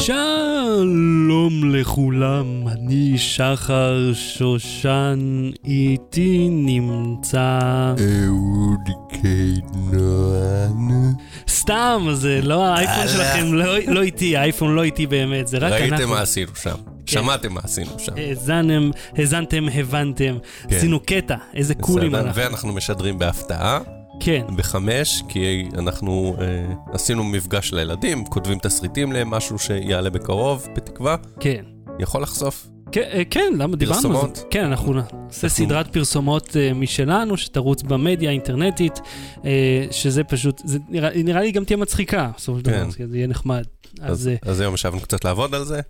שלום לכולם, אני שחר שושן, איתי נמצא... אהוד קינן. סתם, זה לא האייפון שלכם, לא לא איתי, האייפון לא איתי באמת, זה רק אנחנו. ראיתם מה עשינו שם. שמעתם מה עשינו שם. האזנתם, האזנתם, הבנתם. כן. עשינו קטע, איזה קולים אנחנו. ואנחנו משדרים בהפתעה, כן, בחמש, כי אנחנו אה, עשינו מפגש לילדים, כותבים תסריטים למשהו שיעלה בקרוב, בתקווה. כן. יכול לחשוף. כן, אה, כן, למה דיברנו? פרסומות? כן, אנחנו נעשה סדרת פרסומות אה, משלנו, שתרוץ במדיה האינטרנטית, אה, שזה פשוט, זה נראה נראה לי גם תהיה מצחיקה, בסופו של דבר, כן. זה יהיה נחמד. אז אז, אז היום ישבנו קצת לעבוד על זה.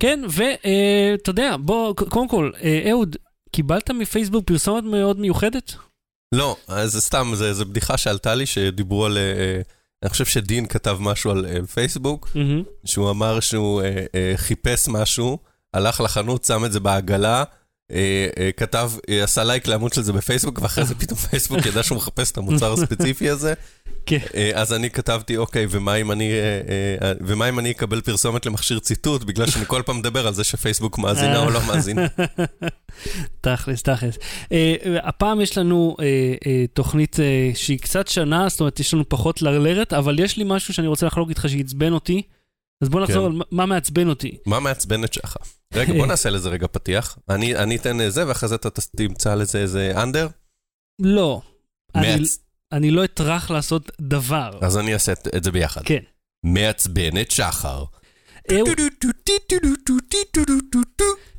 כן, ואתה יודע, בוא, קודם כל, אה, אהוד, קיבלת מפייסבוק פרסומת מאוד מיוחדת? לא, זה סתם, זה, זה בדיחה שעלתה לי, שדיברו על... אה, אני חושב שדין כתב משהו על אה, פייסבוק, מהמם. שהוא אמר שהוא אה, אה, חיפש משהו, הלך לחנות, שם את זה בעגלה, אה, אה, כתב, אה, עשה לייק לעמוד של זה בפייסבוק, ואחרי זה פתאום פייסבוק ידע שהוא מחפש את המוצר הספציפי הזה. כן. אה, אז אני כתבתי, אוקיי, ומה אם אני, אה, אה, ומה אם אני אקבל פרסומת למכשיר ציטוט, בגלל שאני כל פעם מדבר על זה שפייסבוק מאזינה או לא מאזינה. תכלס, תכלס. אה, הפעם יש לנו אה, אה, תוכנית אה, שהיא קצת שנה, זאת אומרת, יש לנו פחות לרלרת, אבל יש לי משהו שאני רוצה לחלוק איתך שעצבן אותי. אז בוא נחזור כן. על מה- מעצבן אותי. מה מעצבן את שחר? רגע, בוא נעשה לזה רגע פתיח. אני אני אתן אה, זה, ואחרי זה אתה תמצא לזה איזה אנדר. לא. אני- מעצ- אני לא אטרח לעשות דבר. אז אני אעשה את- זה ביחד. כן. מעצבן את שחר.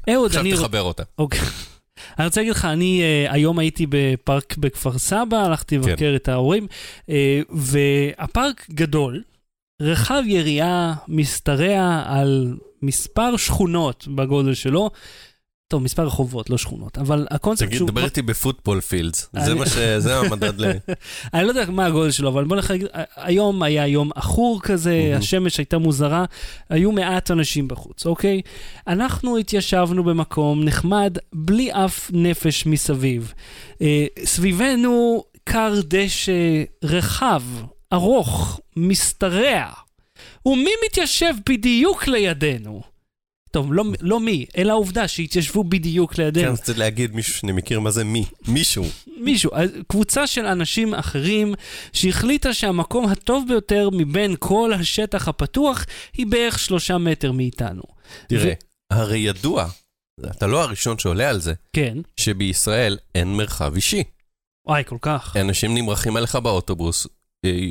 אהוד, עכשיו אני... תחבר אותה. אוקיי. אני רוצה להגיד לך, אני uh, היום הייתי בפארק בכפר סבא, הלכתי כן. לבקר את ההורים, uh, והפארק גדול, רחב יריעה משתרע על מספר שכונות בגודל שלו. טוב, מספר רחובות, לא שכונות, אבל הקונספט תגיד, שהוא... דבר איתי בפוטבול פילדס. זה מה ש... זה המדד ל... אני לא יודע מה הגודל שלו, אבל בוא נגיד, היום היה יום עכור כזה. השמש הייתה מוזרה, היו מעט אנשים בחוץ, אוקיי? אנחנו התיישבנו במקום נחמד, בלי אף נפש מסביב. אה, סביבנו כר דשא רחב, ארוך, משתרע. ומי מתיישב בדיוק לידינו? טוב, לא, לא מי, אלא העובדה שהתיישבו בדיוק כן, לידינו. רציתי להגיד מישהו שאני מכיר מה זה מי. מישהו. מישהו, קבוצה של אנשים אחרים שהחליטה שהמקום הטוב ביותר מבין כל השטח הפתוח היא בערך שלושה מטר מאיתנו. תראה, הרי ידוע, אתה לא הראשון שעולה על זה, כן, שבישראל אין מרחב אישי. וואי, כל כך. אנשים נמרחים עליך באוטובוס,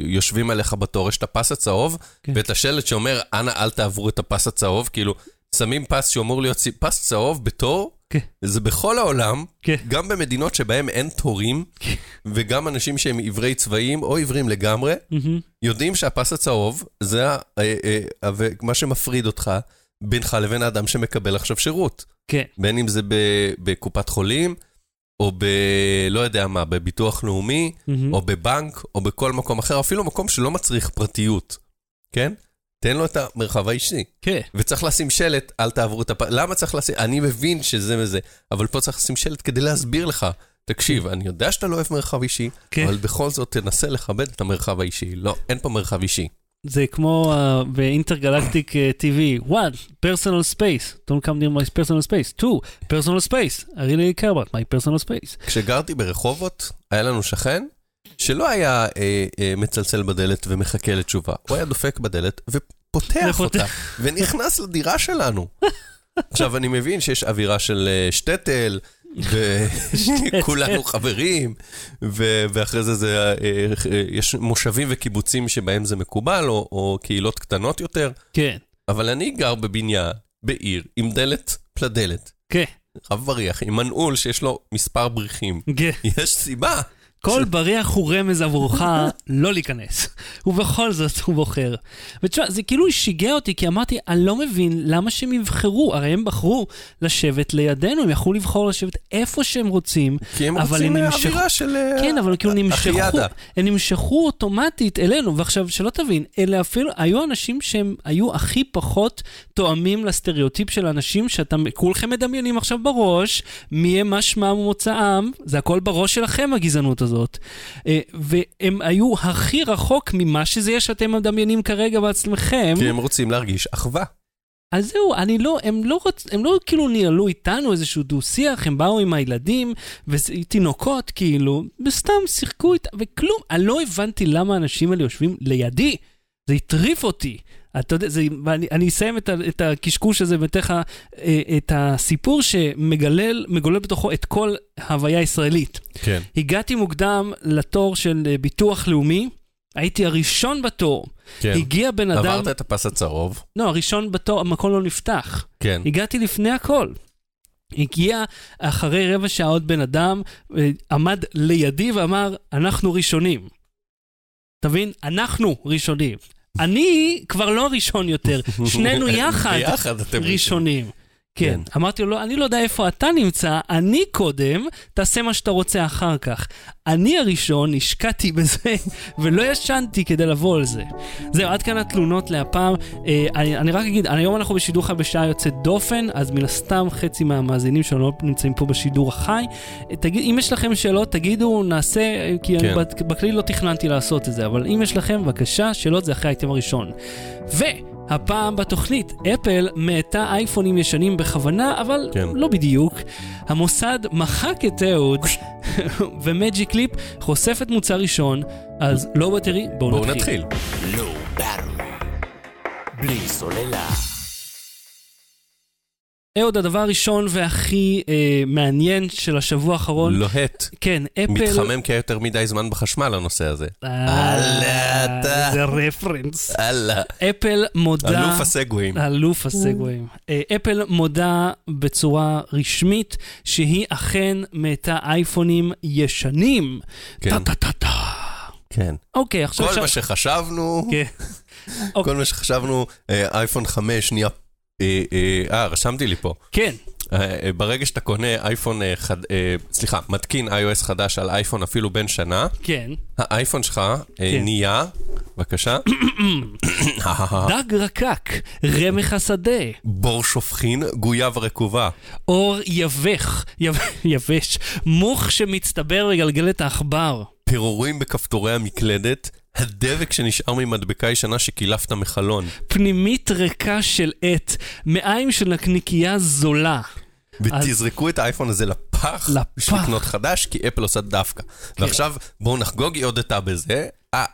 יושבים עליך בתור, יש את הפס הצהוב, כן. ואת השלט שאומר, אנא אל תעברו את הפס הצהוב, כאילו, שמים פס שאמור להיות פס צהוב בתור, כן. זה בכל העולם, כן. גם במדינות שבהם אין תורים, וגם אנשים שהם עיוורי צבעים או עיוורים לגמרי, מהמם. יודעים שהפס הצהוב זה ה- אה, אה, מה שמפריד אותך בינך לבין האדם שמקבל עכשיו שירות. כן, בין אם זה בקופת חולים, או ב... לא יודע מה, בביטוח לאומי, מהמם. או בבנק, או בכל מקום אחר, אפילו מקום שלא מצריך פרטיות, כן? תן לו את המרחב האישי. כן. וצריך לשים שלט, אל תעברו את הפ... למה צריך לשים? אני מבין שזה וזה, אבל פה צריך לשים שלט כדי להסביר לך. תקשיב, אני יודע שאתה לא אוהב מרחב אישי, כן. אבל בכל זאת תנסה לכבד את המרחב האישי. לא, אין פה מרחב אישי. זה כמו uh, באינטרגלקטיק TV, one, personal space, don't come near my personal space, two, personal space, I really care about my personal space. כשגרתי ברחובות, היה לנו שכן שלא היה אה, אה, מצלצל בדלת ומחכה לתשובה. הוא היה דופק בדלת ופותח ופותח. אותה, ונכנס לדירה שלנו. עכשיו, אני מבין שיש אווירה של אה, שטטל, וכולנו חברים, ו- ואחרי זה, זה אה, אה, יש מושבים וקיבוצים שבהם זה מקובל, או, או קהילות קטנות יותר, כן, אבל אני גר בבניין, בעיר, עם דלת פלדלת, כן, רב בריח, עם מנעול שיש לו מספר בריחים. כן. יש סיבה. כל בריח הוא רמז עבורך לא להיכנס. ובכל זאת הוא בוחר. ותשמע, זה כאילו שיגע אותי, כי אמרתי, אני לא מבין למה שהם יבחרו, הרי הם בחרו לשבת לידינו, הם יכלו לבחור לשבת איפה שהם רוצים, כי הם אבל רוצים הם אה, נמשכו- אווירה של... אה, כן, אבל כאילו נמשכו. הם נמשכו אוטומטית אלינו, ועכשיו, שלא תבין, אלה אפילו, היו אנשים שהם היו הכי פחות תואמים לסטריאוטיפ של אנשים שאתם כולכם מדמיינים עכשיו בראש, מי הם, מה שמם ומוצאם, זה הכל בראש שלכם הגזענות הזאת. אה, והם היו הכי רחוק ממה שזה יש שאתם מדמיינים כרגע בעצמכם. כי הם רוצים להרגיש אחווה. אז זהו, אני לא, הם לא רוצ... הם לא כאילו ניהלו איתנו איזשהו דו-שיח, הם באו עם הילדים, ותינוקות כאילו, וסתם שיחקו איתה, וכלום. אני לא הבנתי למה האנשים האלה יושבים לידי. זה הטריף אותי. אתה יודע, זה, ואני, אני אסיים את, ה, את הקשקוש הזה ואתן לך אה, את הסיפור שמגולל מגולל בתוכו את כל ההוויה הישראלית. כן. הגעתי מוקדם לתור של אה, ביטוח לאומי, הייתי הראשון בתור. כן. הגיע בן אדם... עברת את הפס הצהוב. לא, הראשון בתור, המקום לא נפתח. כן. הגעתי לפני הכל. הגיע אחרי רבע שעה עוד בן אדם, אה, עמד לידי ואמר, אנחנו ראשונים. אתה מבין? אנחנו ראשונים. אני כבר לא ראשון יותר, שנינו יחד ראשונים. כן, כן. אמרתי לו, אני לא יודע איפה אתה נמצא, אני קודם, תעשה מה שאתה רוצה אחר כך. אני הראשון, השקעתי בזה, ולא ישנתי כדי לבוא על זה. זהו, עד כאן התלונות להפעם. אה, אני, אני רק אגיד, היום אנחנו בשידור חי בשעה יוצאת דופן, אז מן הסתם חצי מהמאזינים שלנו לא נמצאים פה בשידור החי. אה, תגיד, אם יש לכם שאלות, תגידו, נעשה, אה, כי כן. אני בת- בכלי לא תכננתי לעשות את זה, אבל אם יש לכם, בבקשה, שאלות זה אחרי האייטם הראשון. ו... הפעם בתוכנית, אפל מאטה אייפונים ישנים בכוונה, אבל כן. לא בדיוק. המוסד מחק את אהוד, ומג'יק ליפ חושפת מוצר ראשון, אז low battery, בואו בואו נתחיל. נתחיל. low battery. בלי סוללה. אהוד, הדבר הראשון והכי אה, מעניין של השבוע האחרון, לוהט. כן, אפל... מתחמם כי היה יותר מדי זמן בחשמל הנושא הזה. אה, אללה, אתה. זה רפרנס. אללה. אפל מודה... אלוף הסגוויים. אלוף הסגוויים. אה, אפל מודה בצורה רשמית שהיא אכן מאטה אייפונים ישנים. כן. טה-טה-טה-טה. כן. אוקיי, עכשיו... כל עכשיו- מה שחשבנו, כן. כל מה שחשבנו, אה, אייפון 5 נהיה... אה, אה, אה, רשמתי לי פה. כן, אה, ברגע שאתה קונה אייפון, חד- סליחה, מתקין iOS חדש על אייפון אפילו בן שנה, כן. האייפון שלך כן. נהיה, בבקשה, דג רקק, רמח השדה, בור שופכין, גויה ורקובה. אור יבך, יב- יבש, מוך שמצטבר בגלגלת העכבר. פירורים בכפתורי המקלדת, הדבק שנשאר ממדבקה ישנה שקילפת מחלון. פנימית ריקה של עט, מעיים של נקניקייה זולה. ותזרקו את האייפון הזה לפח, לפח. בשביל לקנות חדש, כי אפל עושה דווקא. כן. ועכשיו בואו נחגוג, היא הודתה בזה. אה,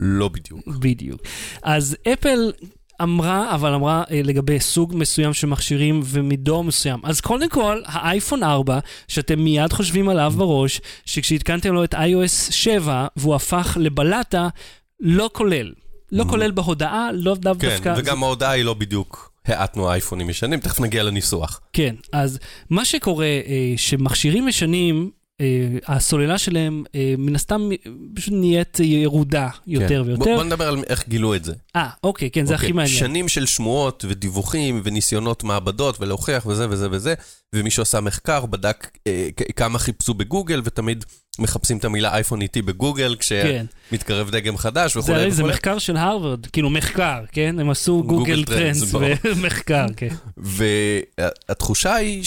לא בדיוק. בדיוק. אז אפל אמרה, אבל אמרה אה, לגבי סוג מסוים של מכשירים ומדור מסוים. אז קודם כל, האייפון 4, שאתם מיד חושבים עליו בראש, שכשהתקנתם לו את iOS 7 והוא הפך לבלטה, לא כולל. לא כולל בהודעה, לא דו- כן, דווקא... וגם ההודעה היא לא בדיוק, האטנו אייפונים ישנים, תכף נגיע לניסוח. כן, אז מה שקורה, אה, שמכשירים ישנים, הסוללה שלהם אה, מן הסתם אה, פשוט נהיית ירודה יותר כן. ויותר. בוא נדבר על איך גילו את זה. אה, אוקיי, כן, זה אוקיי, הכי מעניין. שנים של שמועות ודיווחים וניסיונות מעבדות ולהוכיח וזה וזה וזה, ומישהו עשה מחקר, בדק אה, כמה חיפשו בגוגל, ותמיד מחפשים את המילה אייפון איטי בגוגל, כן. כשמתקרב דגם חדש זה, וכולי הרי זה וכולי. מחקר של הרווארד, כאילו מחקר, כן? הם עשו גוגל גוגל טרנדס, ברור. ומחקר, כן. והתחושה היא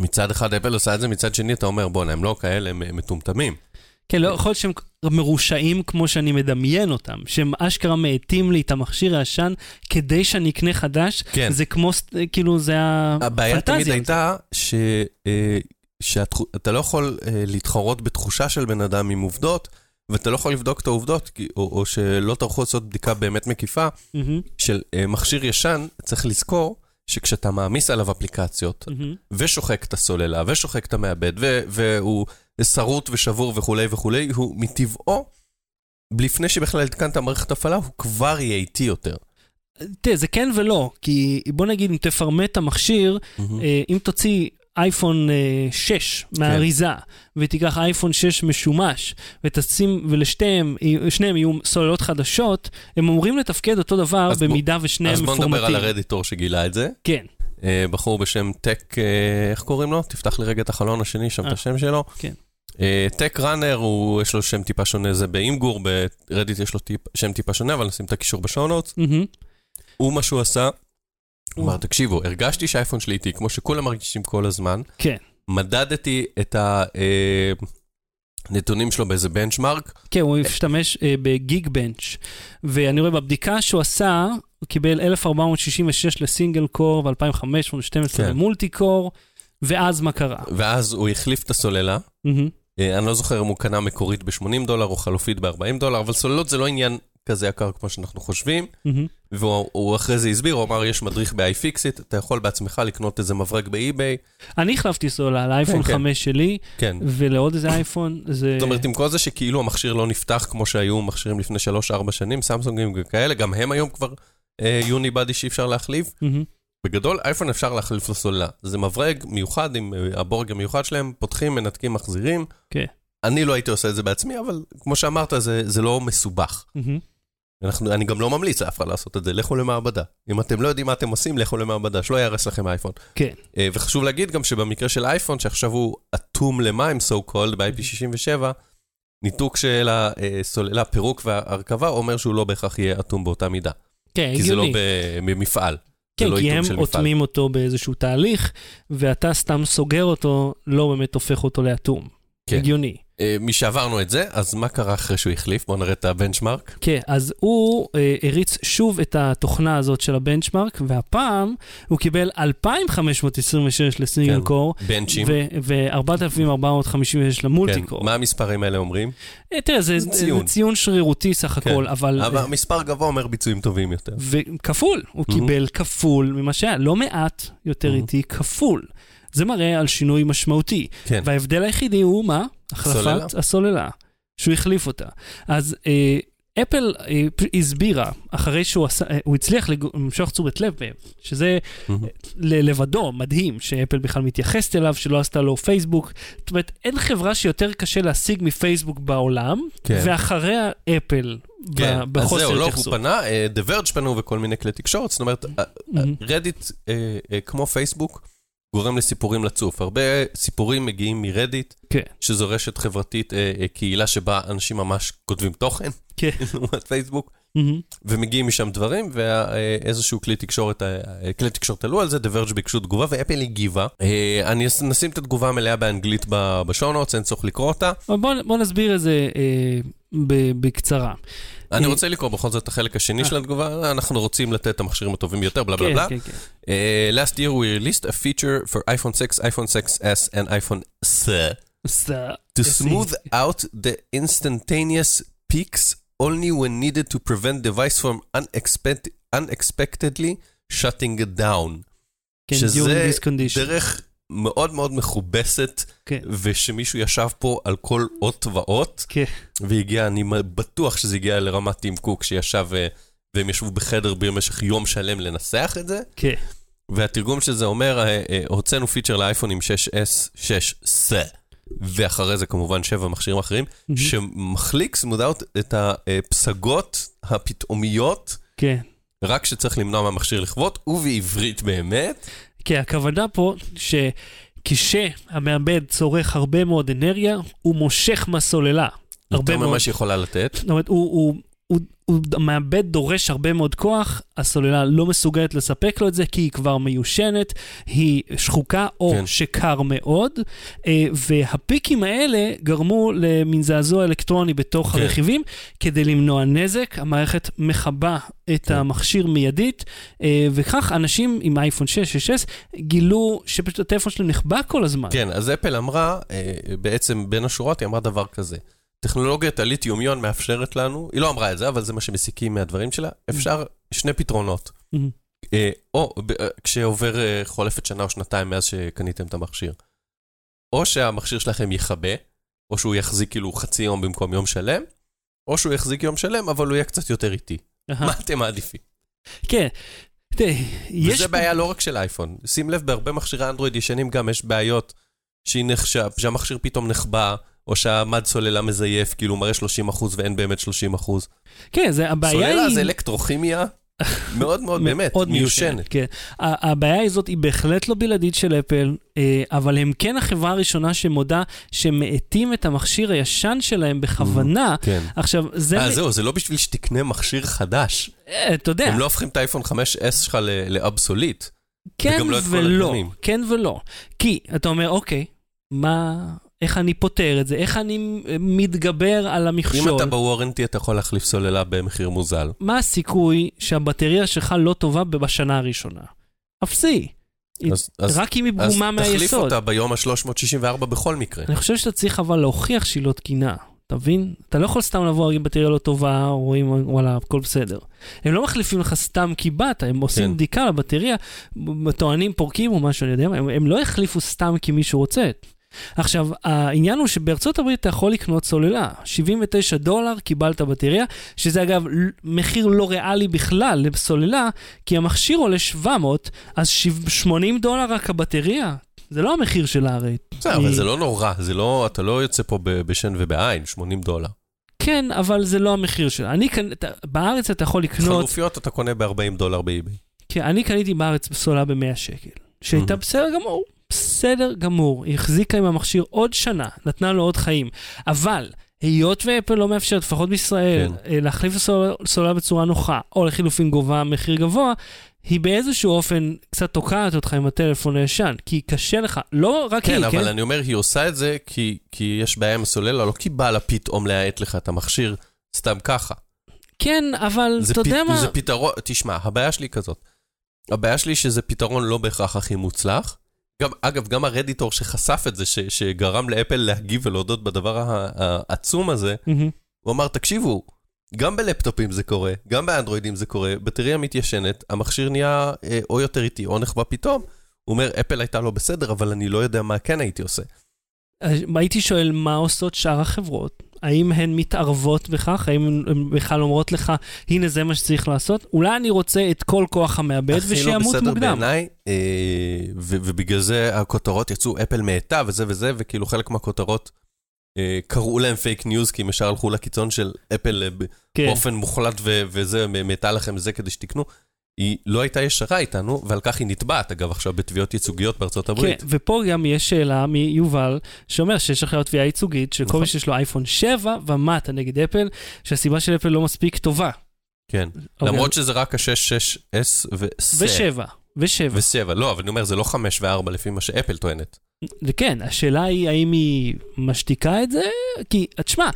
שמצד אחד אפל עושה את זה, מצד שני אתה אומר, בואנה, הם לא כאלה, הם מטומטמים. כן, לא יכול להיות שהם מרושעים כמו שאני מדמיין אותם, שהם אשכרה מאטים לי את המכשיר הישן כדי שאני אקנה חדש, כן. זה כמו, כאילו, זה הבעיה תמיד הפנטזיה. הייתה ש... אה, שאתה לא יכול אה, להתחרות בתחושה של בן אדם עם עובדות, ואתה לא יכול לבדוק את העובדות, או, או שלא טרחו לעשות בדיקה באמת מקיפה מהמם, של אה, מכשיר ישן, צריך לזכור שכשאתה מעמיס עליו אפליקציות, מהמם. ושוחק את הסוללה, ושוחק את המעבד, ו- והוא שרוט ושבור וכולי וכולי, הוא מטבעו, לפני שבכלל התקנת מערכת הפעלה, הוא כבר יהיה איטי יותר. תראה, זה כן ולא, כי בוא נגיד, אם תפרמט את המכשיר, אה, אם תוציא אייפון אה, 6 מהאריזה, ותיקח אייפון 6 משומש, ותשים, ולשתיהם, שניהם יהיו סוללות חדשות, הם אמורים לתפקד אותו דבר אז בוא- במידה ושניהם אז בוא מפורמטים. נדבר על ה Redditor שגילה את זה. כן, אה, בחור בשם טק, אה, איך קוראים לו? תפתח לי רגע את החלון השני, שם את אה, השם שלו. כן. אה, Tech Runner, הוא, יש לו שם טיפה שונה, זה ב Imgur, ב Reddit יש לו טיפ, שם טיפה שונה, אבל נשים את הקישור נוטס. מהמם, הוא, מה שהוא עשה, הוא אמר, תקשיבו, הרגשתי שהאייפון שלי איטי, כמו שכולם מרגישים כל הזמן, כן, מדדתי את ה... אה, שלו באיזה בנצ'מארק. כן, הוא השתמש אה, בגיג בנץ', ואני רואה בבדיקה שהוא עשה, הוא קיבל 1466 לסינגל קור ו-2512 כן. למולטי קור, ואז מה קרה? ואז הוא החליף את הסוללה. אה, אני לא זוכר אם הוא קנה מקורית ב-80 דולר או חלופית ב-40 דולר, אבל סוללות זה לא עניין כזה יקר כמו שאנחנו חושבים. מהמם. והוא הוא אחרי זה הסביר, הוא אמר, יש מדריך ב-iFixit, אתה יכול בעצמך לקנות איזה מברג באי-ביי. אני החלפתי סוללה לאייפון כן, כן. 5 שלי, כן. ולעוד איזה אייפון, זה... זאת אומרת, עם כל זה שכאילו המכשיר לא נפתח כמו שהיו מכשירים לפני 3-4 שנים, סמסונגים וכאלה, גם הם היום כבר אה, יוני-בדי שאי אפשר להחליף. מהמם. בגדול, אייפון אפשר להחליף לסוללה. זה מברג מיוחד עם אה, הבורג המיוחד שלהם, פותחים, מנתקים, מחזירים. כן. אני לא הייתי עושה את זה בעצמי, אבל כמו שאמרת, זה, זה לא מסובך. מהמם. אנחנו, אני גם לא ממליץ לאף אחד לעשות את זה, לכו למעבדה. אם אתם לא יודעים מה אתם עושים, לכו למעבדה, שלא יהרס לכם אייפון. כן. אה, וחשוב להגיד גם שבמקרה של אייפון, שעכשיו הוא אטום למים, so called, ב-IP67, ניתוק של הסוללה, פירוק והרכבה, אומר שהוא לא בהכרח יהיה אטום באותה מידה. כן, כי זה לא הגיוני. במפעל. כן, לא כי הם. אוטמים אותו באיזשהו תהליך, ואתה סתם סוגר אותו, לא באמת הופך אותו לאטום. כן. הגיוני. אה, משעברנו את זה, אז מה קרה אחרי שהוא החליף? בואו נראה את הבנצ'מארק. כן, אז הוא אה, הריץ שוב את התוכנה הזאת של הבנצ'מארק, והפעם הוא קיבל 2,526 לסינגל כן. קור, בנצ'ים. ו-4,456 למולטי כן. קור. מה המספרים האלה אומרים? אה, תראה, זה זה ציון. ציון שרירותי סך כן. הכל, אבל... אבל אה, מספר גבוה אומר ביצועים טובים יותר. וכפול, הוא Mhm. קיבל כפול ממה שהיה, לא מעט יותר Mhm. איטי, כפול. זה מראה על שינוי משמעותי. כן. וההבדל היחידי הוא מה? הסוללה. החלפת הסוללה, שהוא החליף אותה. אז אה, אפל אה, הסבירה, אחרי שהוא עשה, אה, הוא הצליח למשוך תשומת לב מהם, שזה מהמם. ל- לבדו מדהים, שאפל בכלל מתייחסת אליו, שלא עשתה לו פייסבוק. זאת אומרת, אין חברה שיותר קשה להשיג מפייסבוק בעולם, כן. ואחריה אפל, ב- כן, אז בחוסר זהו, לא, הוא. פנה, אה, The Verge פנו וכל מיני כלי תקשורת, זאת אומרת. רדיט, כמו פייסבוק, גורם לסיפורים לצוף. הרבה סיפורים מגיעים מרדיט, כן. שזו רשת חברתית, אה, אה, קהילה שבה אנשים ממש כותבים תוכן, כן. לעומת פייסבוק, מהמם. ומגיעים משם דברים, ואיזשהו כלי תקשורת, אה, אה, כלי תקשורת עלו על זה, Verge ביקשו תגובה, ואפל הגיבה. אה, אני נשים את התגובה המלאה באנגלית בשואו-נוטס, אין צורך לקרוא אותה. בוא, בוא נסביר את זה אה, בקצרה. אני אה, רוצה לקרוא בכל זאת את החלק השני של התגובה, אנחנו רוצים לתת את המכשירים הטובים ביותר, בלה בלה כן, בלה. כן, כן. Uh, last year we released a feature for iPhone 6, iPhone 6s, and iPhone S אה, to smooth out the instantaneous peaks only when needed to prevent device from unexpect- unexpectedly shutting it down. כן, שזה. דרך מאוד מאוד מכובסת, כן. ושמישהו ישב פה על כל אות ואות, כן. והגיע, אני בטוח שזה הגיע לרמת טים קוק, שישב, אה, והם ישבו בחדר במשך יום שלם לנסח את זה. כן. והתרגום של זה אומר, אה, אה, הוצאנו פיצ'ר לאייפונים 6S, 6S, ואחרי זה כמובן 7 מכשירים אחרים, מהמם. שמחליק סמודאוט את הפסגות הפתאומיות, כן. רק כשצריך למנוע מהמכשיר לכבות, ובעברית באמת. כן, הכוונה פה שכשהמעבד צורך הרבה מאוד אנרגיה, הוא מושך מהסוללה. יותר. ממה שיכולה לתת. זאת אומרת, הוא, הוא, הוא, הוא, המעבד דורש הרבה מאוד כוח, הסוללה לא מסוגלת לספק לו את זה כי היא כבר מיושנת, היא שחוקה או כן. שקר מאוד, אה, והפיקים האלה גרמו למין זעזוע אלקטרוני בתוך כן. כן. הרכיבים. כדי למנוע נזק, המערכת מכבה את כן. המכשיר מיידית, אה, וכך אנשים עם אייפון 6, 6S, גילו שפשוט הטלפון שלהם נחבא כל הזמן. כן, אז אפל אמרה, אה, בעצם בין השורות היא אמרה דבר כזה. טכנולוגיית הליטיומיון מאפשרת לנו, היא לא אמרה את זה, אבל זה מה שמסיקים מהדברים שלה, אפשר שני פתרונות. מהמם. אה, או אה, כשעובר אה, חולפת שנה או שנתיים מאז שקניתם את המכשיר. או שהמכשיר שלכם יכבה, או שהוא יחזיק כאילו חצי יום במקום יום שלם, או שהוא יחזיק יום שלם, אבל הוא יהיה קצת יותר איטי. מה אתם מעדיפים? כן. וזה בעיה לא רק של אייפון. שים לב, בהרבה מכשירי אנדרואיד ישנים גם יש בעיות שהמכשיר פתאום נחבא, או שהמד סוללה מזייף, כאילו מראה 30% ואין באמת 30%. כן, זה הבעיה היא... סוללה זה אלקטרוכימיה מאוד מאוד באמת מאוד מיושנת. כן. ה- הבעיה הזאת היא בהחלט לא בלעדית של אפל, אה, אבל הם כן החברה הראשונה שמודה שמאטים את המכשיר הישן שלהם בכוונה. כן. עכשיו, זה... אה, זהו, זה לא בשביל שתקנה מכשיר חדש. אה, אתה יודע, הם לא הופכים את האייפון 5S שלך לאבסוליט. כן לא ולא. כן ולא. כי אתה אומר, אוקיי, מה... איך אני פותר את זה, איך אני מתגבר על אם המכשול. אתה בוורנטי, אתה יכול להחליף סוללה במחיר מוזל. מה הסיכוי שהבטריה שלך לא טובה בשנה הראשונה? אפסי. אז- אז- רק אם היא אז פגומה תחליף מהיסוד. אותה ביום ה-364 בכל מקרה. אני חושב שאתה צריך אבל להוכיח שהיא לא תקינה. אתה מבין? אתה לא יכול סתם לבוא, להגיד בטריה לא טובה, רואים, וואלה, הכל בסדר. הם לא מחליפים לך סתם כי באת, הם עושים כן. בדיקה לבטריה, טוענים פורקים או משהו, אני יודע מה, הם, הם לא החליפו סתם כי מישהו רוצה. עכשיו, העניין הוא שבארצות הברית אתה יכול לקנות סוללה. 79 דולר קיבלת בטריה, שזה אגב מחיר לא ריאלי בכלל לסוללה, כי המכשיר עולה 700, אז שיב- 80 דולר רק הבטריה. זה לא המחיר שלה הרי. בסדר, אבל זה לא נורא, זה לא, אתה לא יוצא פה בשן ובעין, 80 דולר. כן, אבל זה לא המחיר שלה. אני קנ... אתה- בארץ אתה יכול לקנות, חלופיות אתה קונה ב-40 דולר באיביי. כי אני קניתי בארץ סוללה ב-100 שקל, שהייתה. בסדר גמור, בסדר גמור. היא החזיקה עם המכשיר עוד שנה, נתנה לו עוד חיים. אבל, היות ואפל לא מאפשרת, לפחות בישראל, כן. אה, להחליף סוללה, בצורה נוחה, או לחילופין גובה מחיר גבוה, היא באיזשהו אופן קצת תוקעת אותך עם הטלפון הישן, כי קשה לך, לא רק כן, היא, אבל כן? אני אומר, היא עושה את זה כי, כי יש בעיה עם הסוללה, לא כי בא לה פתאום להאט לך את המכשיר סתם ככה. כן, אבל אתה יודע. מה? זה פתרון, תשמע, הבעיה שלי היא כזאת. הבעיה שלי שזה פתרון לא בהכרח הכי מוצלח. גם, אגב, גם הרדיטור שחשף את זה, ש, שגרם לאפל להגיב ולהודות בדבר העצום הזה, מהמם. הוא אמר, תקשיבו, גם בלפטופים זה קורה, גם באנדרואידים זה קורה, בטריה מתיישנת, המכשיר נהיה אה, או יותר איטי או נחבא פתאום. הוא אומר, אפל הייתה לא בסדר, אבל אני לא יודע מה כן הייתי עושה. הייתי שואל, מה עושות שאר החברות? האם הן מתערבות בכך? האם הן בכלל אומרות לך, הנה זה מה שצריך לעשות? אולי אני רוצה את כל כוח המעבד הכי לא ושימות בסדר מוקדם. בעיניי, אה, ו- ובגלל זה הכותרות יצאו אפל מאטה וזה וזה, וכאילו חלק מהכותרות אה, קראו להם fake news, כי הם ישר הלכו לקיצון של אפל אה, כן. באופן מוחלט ו- וזה, מאטה לכם זה כדי שתקנו. היא לא הייתה ישרה איתנו, ועל כך היא נתבעת, אגב, עכשיו בתביעות ייצוגיות בארצות כן, הברית. ופה גם יש שאלה מיובל, שאומר שיש עכשיו תביעה ייצוגית, שכל נכון. מי שיש לו אייפון 7 ומטה נגד אפל, שהסיבה של אפל לא מספיק טובה. כן. למרות שזה רק ה-6, 6S ו... ושבע, ושבע. ו-7. לא, אבל אני אומר, זה לא 5 ו-4 לפי מה שאפל טוענת. וכן, השאלה היא האם היא משתיקה את זה? כי, תשמע,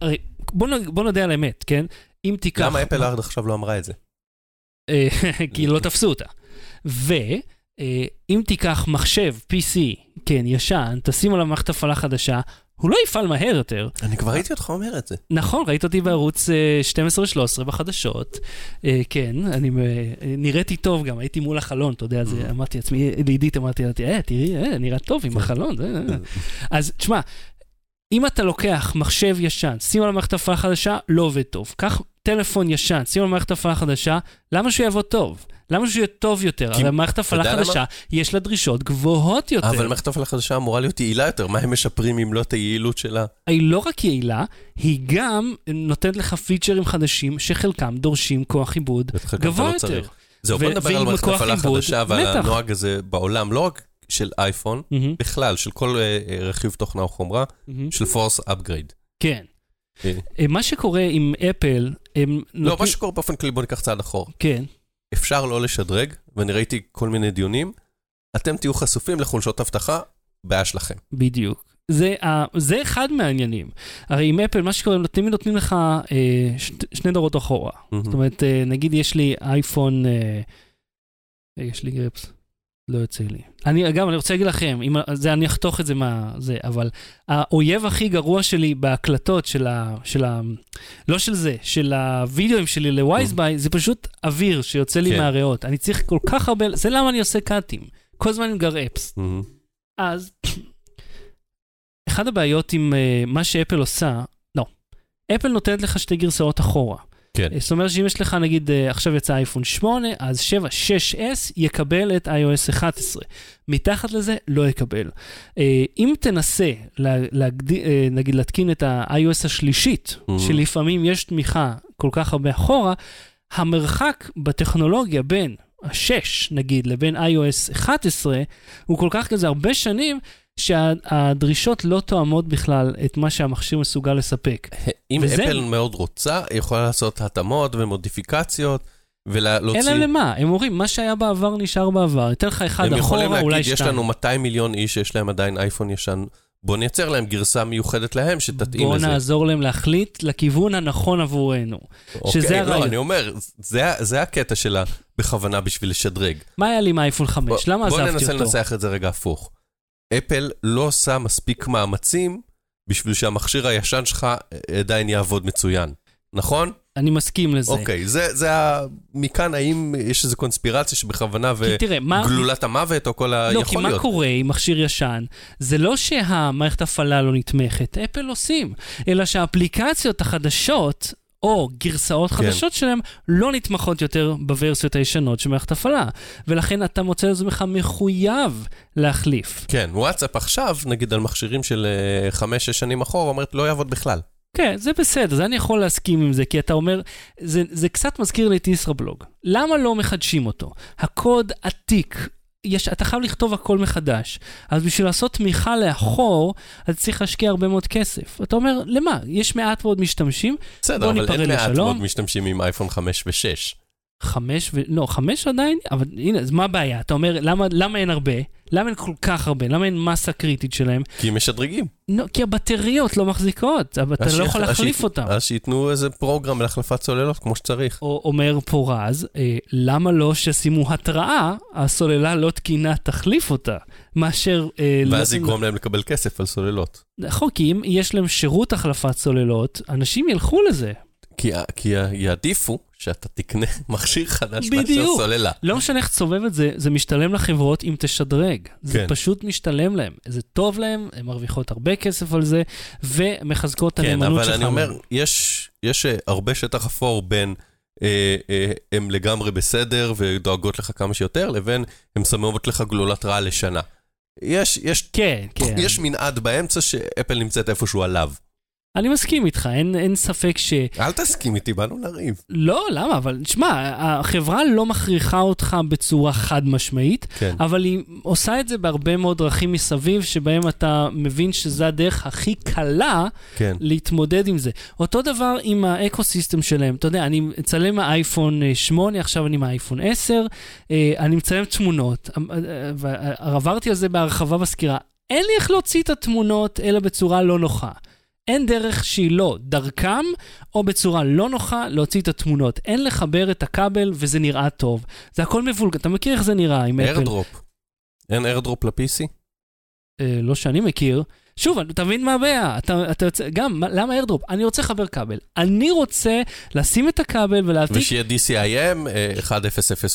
הרי בוא, נ- בוא נודה על האמת, כן? אם תיקח... למה אפל עד עכשיו לא אמרה את זה? אה, כי לא תפסו אותה. ואם תיקח מחשב PC, כן, ישן, תשים עליו מערכת הפעלה חדשה, הוא לא יפעל מהר יותר. אני כבר ראיתי אותך אומר את זה. נכון, ראית אותי בערוץ אה, 12 ו-13 בחדשות. אה, כן, אני אה, נראיתי טוב גם, הייתי מול החלון, אתה יודע, זה, אמרתי לעצמי, לעידית אמרתי אה, תראי, אה, נראה טוב עם החלון. זה, אה." אז תשמע, אם אתה לוקח מחשב ישן, שים על מערכת הפעלה חדשה, לא עובד טוב. קח טלפון ישן, שים על מערכת הפעלה חדשה, למה שהוא יעבוד טוב? למה שהוא יהיה טוב יותר? כי- הרי מערכת הפעלה יודע למה? חדשה, יש לה דרישות גבוהות יותר. אבל מערכת הפעלה חדשה אמורה להיות יעילה יותר, מה הם משפרים אם לא את היעילות שלה? היא לא רק יעילה, היא גם נותנת לך פיצ'רים חדשים שחלקם דורשים כוח עיבוד גבוה לא יותר. צריך. זהו, בוא נדבר על מערכת הפעלה חדשה ועל. הנוהג הזה בעולם, לא רק של אייפון, מהמם, בכלל, של כל אה, רכיב תוכנה או חומרה, מהמם. של force upgrade. כן. אה. מה שקורה עם אפל, הם לא, נותנים... מה שקורה באופן כללי, בוא ניקח צעד אחורה. כן, אפשר לא לשדרג, ואני ראיתי כל מיני דיונים, אתם תהיו חשופים לחולשות אבטחה, בעיה שלכם. בדיוק. זה, זה אחד מהעניינים. הרי עם אפל, מה שקורה, הם תמיד נותנים לך אה, ש, שני דורות אחורה. זאת אומרת, אה, נגיד יש לי אייפון, אה, יש לי גרפס, לא יוצא לי. אני, אגב, אני רוצה להגיד לכם, אם, זה, אני אחתוך את זה מה... זה, אבל האויב הכי גרוע שלי בהקלטות של ה... של ה לא של זה, של הווידאוים שלי לווייזביי, זה פשוט אוויר שיוצא לי כן. מהריאות. אני צריך כל כך הרבה... זה למה אני עושה קאטים. כל הזמן עם גרפס. מהמם. אז, אחת הבעיות עם uh, מה שאפל עושה, לא, אפל נותנת לך שתי גרסאות אחורה. כן. זאת אומרת שאם יש לך, נגיד, uh, עכשיו יצא אייפון 8, אז 7, 6S יקבל את iOS 11. מתחת לזה, לא יקבל. Uh, אם תנסה, לה, להגד... נגיד, להתקין את ה-iOS השלישית, Mhm. שלפעמים יש תמיכה כל כך הרבה אחורה, המרחק בטכנולוגיה בין ה-6, נגיד, לבין iOS 11, הוא כל כך כזה הרבה שנים, שהדרישות לא תואמות בכלל את מה שהמכשיר מסוגל לספק. אם וזה- אפל מאוד רוצה, היא יכולה לעשות התאמות ומודיפיקציות, ולהוציא... אלא למה? הם אומרים, מה שהיה בעבר נשאר בעבר. אתן לך אחד הם יכולים אחורה, אולי להגיד, יש שתיים. לנו 200 מיליון איש שיש להם עדיין אייפון ישן בוא נייצר להם גרסה מיוחדת להם שתתאים בוא לזה. נעזור להם להחליט לכיוון הנכון עבורנו. שזה אוקיי, הרעיון. לא, אני אומר, זה, זה הקטע שלה בכוונה בשביל לשדרג. מה היה לי עם האייפון 5? בוא- למה בוא עזבתי ננסה אותו? לנסח את זה רגע הפוך. אפל לא עושה מספיק מאמצים בשביל שהמכשיר הישן שלך עדיין יעבוד מצוין, נכון? אני מסכים לזה. אוקיי, זה, זה ה... מכאן האם יש איזו קונספירציה שבכוונה תראה, מה... וגלולת המוות או כל ה... לא, כי מה להיות. קורה עם מכשיר ישן? זה לא שהמערכת הפעלה לא נתמכת, אפל עושים, אלא שהאפליקציות החדשות, או גרסאות כן. חדשות שלהם, לא נתמכות יותר בוורסיות הישנות של מערכת הפעלה. ולכן אתה מוצא את עצמך מחויב להחליף. כן, וואטסאפ עכשיו, נגיד על מכשירים של אה, חמש-שש שנים אחורה, אומרת לא יעבוד בכלל. כן, זה בסדר, זה אני יכול להסכים עם זה, כי אתה אומר, זה, זה קצת מזכיר לי את ישראבלוג. למה לא מחדשים אותו? הקוד עתיק. יש, אתה חייב לכתוב הכל מחדש. אז בשביל לעשות תמיכה לאחור, אתה צריך להשקיע הרבה מאוד כסף. אתה אומר, למה? יש מעט מאוד משתמשים, בסדר, בוא אבל ניפרד אין מעט לשלום. מאוד משתמשים עם אייפון 5 ו-6. חמש ו... לא, חמש עדיין, אבל הנה, אז מה הבעיה? אתה אומר, למה, למה אין הרבה? למה אין כל כך הרבה? למה אין מסה קריטית שלהם? כי הם משדרגים. לא, כי הבטריות לא מחזיקות, אבל אתה לא יכול להחליף אותן. אז שייתנו איזה פרוגרם להחלפת צוללות כמו שצריך. או אומר פה רז, אה, למה לא שישימו התראה, הסוללה לא תקינה תחליף אותה, מאשר... אה, ואז לא- יגרום להם לקבל כסף על סוללות. נכון, כי אם יש להם שירות החלפת סוללות, אנשים ילכו לזה. כי כי יעדיפו שאתה תקנה מכשיר חדש מאשר. סוללה. לא משנה איך תסובב את זה, זה משתלם לחברות אם תשדרג. זה כן. פשוט משתלם להם. זה טוב להם, הן מרוויחות הרבה כסף על זה, ומחזקות את כן, הנאמנות שלך. אבל אני אומר, יש יש אה, הרבה שטח אפור בין אה, אה, הם לגמרי בסדר ודואגות לך כמה שיותר, לבין הם שמו לך גלולת רעל לשנה. יש, יש, כן, כן. יש מנעד באמצע שאפל נמצאת איפשהו עליו. אני מסכים איתך, אין, אין ספק ש... אל תסכים איתי, באנו לריב. לא, למה? אבל שמע, החברה לא מכריחה אותך בצורה חד משמעית, כן. אבל היא עושה את זה בהרבה מאוד דרכים מסביב, שבהם אתה מבין שזו הדרך הכי קלה כן. להתמודד עם זה. אותו דבר עם ה ecosystem שלהם. אתה יודע, אני מצלם מהאייפון אה, 8, עכשיו אני מהאייפון 10, אה, אני מצלם תמונות, אה, אה, ועברתי על זה בהרחבה בסקירה. אין לי איך להוציא את התמונות, אלא בצורה לא נוחה. אין דרך שהיא לא דרכם, או בצורה לא נוחה להוציא את התמונות. אין לחבר את הכבל וזה נראה טוב. זה הכל מבולגן. אתה מכיר איך זה נראה עם אפל? איירדרופ. אין איירדרופ ל-PC? אה, לא שאני מכיר. שוב, אתה מבין מה הבעיה? אתה, אתה יוצא, גם, מה- למה איירדרופ? אני רוצה לחבר כבל. אני רוצה לשים את הכבל ולהעתיק, ושיהיה DCIM, אה, 100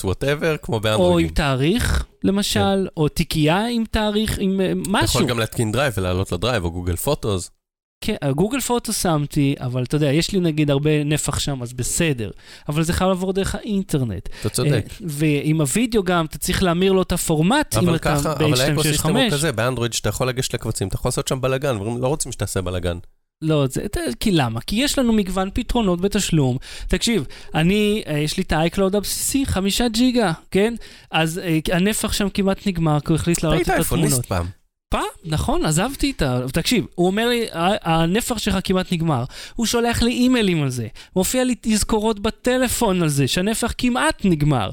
whatever, כמו או עם. תאריך, למשל, או תיקייה עם תאריך, עם אה, אתה משהו. יכול גם להתקין Drive ולעלות ל Drive, או Google Photos. כן, Google Photo שמתי, אבל אתה יודע, יש לי נגיד הרבה נפח שם, אז בסדר. אבל זה חייב לעבור דרך האינטרנט. אתה צודק. אה, ועם הוידאו גם, אתה צריך להמיר לו את הפורמט, אם אתה ככה, אבל ה ecosystem הוא ב-H265. כזה, באנדרואיד שאתה יכול לגשת לקבצים, אתה יכול לעשות שם בלאגן, לא רוצים שתעשה בלאגן. לא, זה, כי למה? כי יש לנו מגוון פתרונות בתשלום. תקשיב, אני, אה, יש לי את ה-iCloud הבסיסי, חמישה ג'יגה, כן? אז אה, הנפח שם כמעט נגמר, כי הוא החליט היית את התמונות. אייפוניסט פעם. פעם, נכון, עזבתי את ה... תקשיב, הוא אומר לי, "ה- הנפח שלך כמעט נגמר. הוא שולח לי אימיילים על זה. מופיע לי תזכורות בטלפון על זה, שהנפח כמעט נגמר.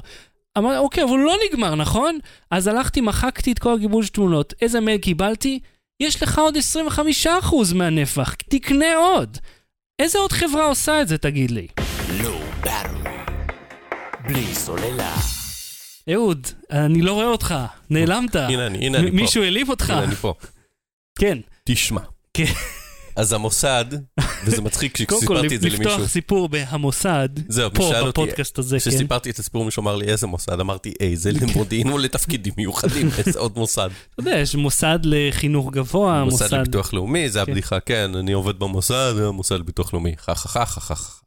אמרתי, אוקיי, אבל הוא לא נגמר, נכון? אז הלכתי, מחקתי את כל הגיבוש תמונות. איזה מייל קיבלתי? יש לך עוד 25% מהנפח, תקנה עוד. איזה עוד חברה עושה את זה, תגיד לי? באטרי. בלי סוללה. אהוד, אני לא רואה אותך, נעלמת. הנה אני, הנה אני פה. מישהו העליב אותך. הנה אני פה. כן. תשמע. כן. אז המוסד, וזה מצחיק קודם כל, כשסיפרתי את זה למישהו, לפתוח סיפור בהמוסד, זהו, פה בפודקאסט הזה, כן. כשסיפרתי את הסיפור מישהו אמר לי איזה מוסד, אמרתי איזה למודיעין או לתפקידים מיוחדים, איזה עוד מוסד. אתה יודע, יש מוסד לחינוך גבוה, מוסד מוסד... לביטוח לאומי, זה כן. הבדיחה, כן, אני עובד במוסד, המוסד לביטוח לאומי, חה חה חה חה חה.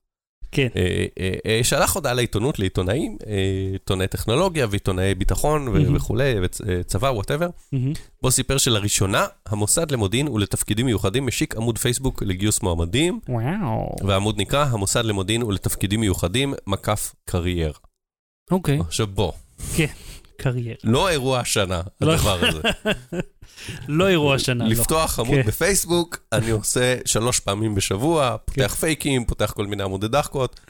כן. אה, אה, אה, שלח הודעה לעיתונות, לעיתונאים, אה, עיתונאי טכנולוגיה ועיתונאי ביטחון מהמם. וכולי, וצבא, whatever. מהמם. בו סיפר שלראשונה, המוסד למודיעין ולתפקידים מיוחדים משיק עמוד פייסבוק לגיוס מועמדים, וואו. והעמוד נקרא המוסד למודיעין ולתפקידים מיוחדים, מקף career. אוקיי, עכשיו בוא, קריירה. לא אירוע השנה, לא. הדבר הזה. לא אירוע השנה, לא. לפתוח עמוד כן. בפייסבוק, אני עושה שלוש פעמים בשבוע, פותח פייקים, פותח כל מיני עמודי דחקות.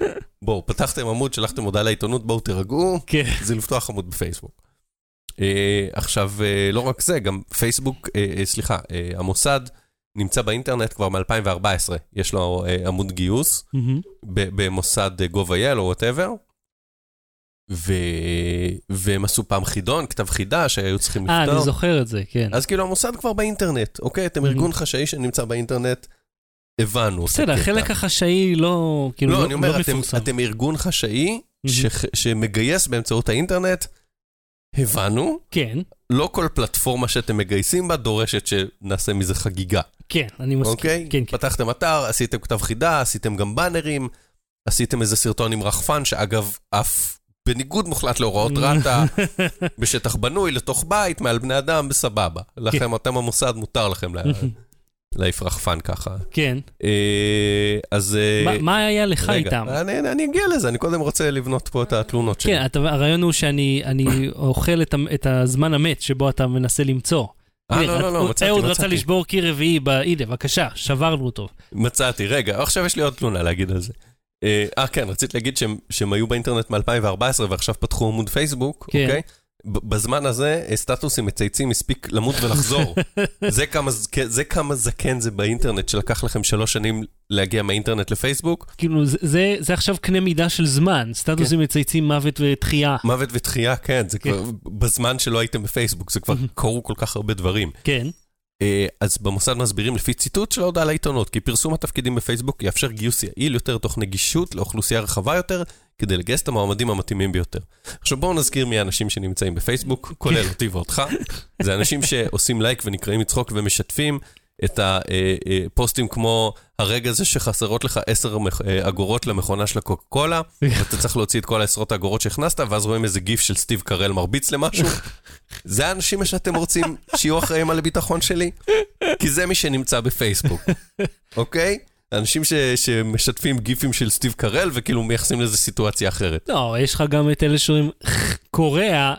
בואו, פתחתם עמוד, שלחתם הודעה לעיתונות, בואו תירגעו, כן. זה לפתוח עמוד בפייסבוק. אה, עכשיו, אה, לא רק זה, גם פייסבוק, אה, סליחה, המוסד נמצא באינטרנט כבר מ-2014. יש לו עמוד גיוס במוסד gov.il או whatever. ו... והם עשו פעם חידון, כתב חידה שהיו צריכים אה, לפתור. אני זוכר את זה, כן. אז כאילו המוסד כבר באינטרנט, אוקיי? אתם Mhm. ארגון חשאי שנמצא באינטרנט, הבנו. בסדר. החלק החשאי לא, כאילו, לא, לא אני אומר, לא אתם. אתם ארגון חשאי Mhm. ש... שמגייס באמצעות האינטרנט, הבנו. כן, לא כל פלטפורמה שאתם מגייסים בה דורשת שנעשה מזה חגיגה, כן, אני מסכים. אוקיי? כן, כן. פתחתם אתר, עשיתם כתב חידה, עשיתם גם באנרים, עשיתם איזה סרטון עם רחפן, שאגב, אף בניגוד מוחלט להוראות רת"א, בשטח בנוי, לתוך בית, מעל בני אדם, בסבבה. לכם, אתם המוסד, מותר לכם לה- להעיף רחפן ככה. כן. אה, אז... אה, מה- היה לך רגע, איתם? אני, אני אגיע לזה, אני קודם רוצה לבנות פה את התלונות שלי. כן, אתה- הרעיון הוא שאני אני אוכל את את הזמן המת שבו אתה מנסה למצוא. אה, הנה, לא, לא, לא, את- מצאתי, אהוד רצה. לשבור קיר רביעי, הנה, בבקשה, שברנו אותו. מצאתי, רגע, עכשיו יש לי עוד תלונה להגיד על זה. אה, אה, כן, רציתי להגיד שהם, שהם היו באינטרנט מ-2014 ועכשיו פתחו עמוד פייסבוק, כן. אוקיי? בזמן הזה אה, סטטוסים מצייצים הספיק למות ולחזור. זה, כמה, זק- זה כמה זקן זה באינטרנט, שלקח לכם שלוש שנים להגיע מהאינטרנט לפייסבוק. כאילו, זה- זה זה עכשיו קנה מידה של זמן, סטטוסים מצייצים מוות ותחייה. מוות ותחייה, כן, זה כן. כבר, בזמן שלא הייתם בפייסבוק, זה כבר קרו כל כך הרבה דברים. כן, אז במוסד מסבירים לפי ציטוט של ההודעה לעיתונות, כי פרסום התפקידים בפייסבוק יאפשר גיוס יעיל יותר תוך נגישות לאוכלוסייה רחבה יותר, כדי לגייס את המועמדים המתאימים ביותר. עכשיו בואו נזכיר מי האנשים שנמצאים בפייסבוק, כולל אותי ואותך. זה אנשים שעושים לייק ונקראים לצחוק ומשתפים את הפוסטים כמו הרגע הזה שחסרות לך עשר אה, אגורות למכונה של הקוקה קולה, ואתה צריך להוציא את כל העשרות האגורות שהכנסת, ואז רואים איזה גיף של סטיב קרל מרביץ למשהו. זה האנשים שאתם רוצים שיהיו אחראים על הביטחון שלי? כי זה מי שנמצא בפייסבוק, אוקיי? אנשים ש, שמשתפים גיפים של סטיב קרל וכאילו מייחסים לזה סיטואציה אחרת. לא, יש לך גם את אלה שאומרים קוריאה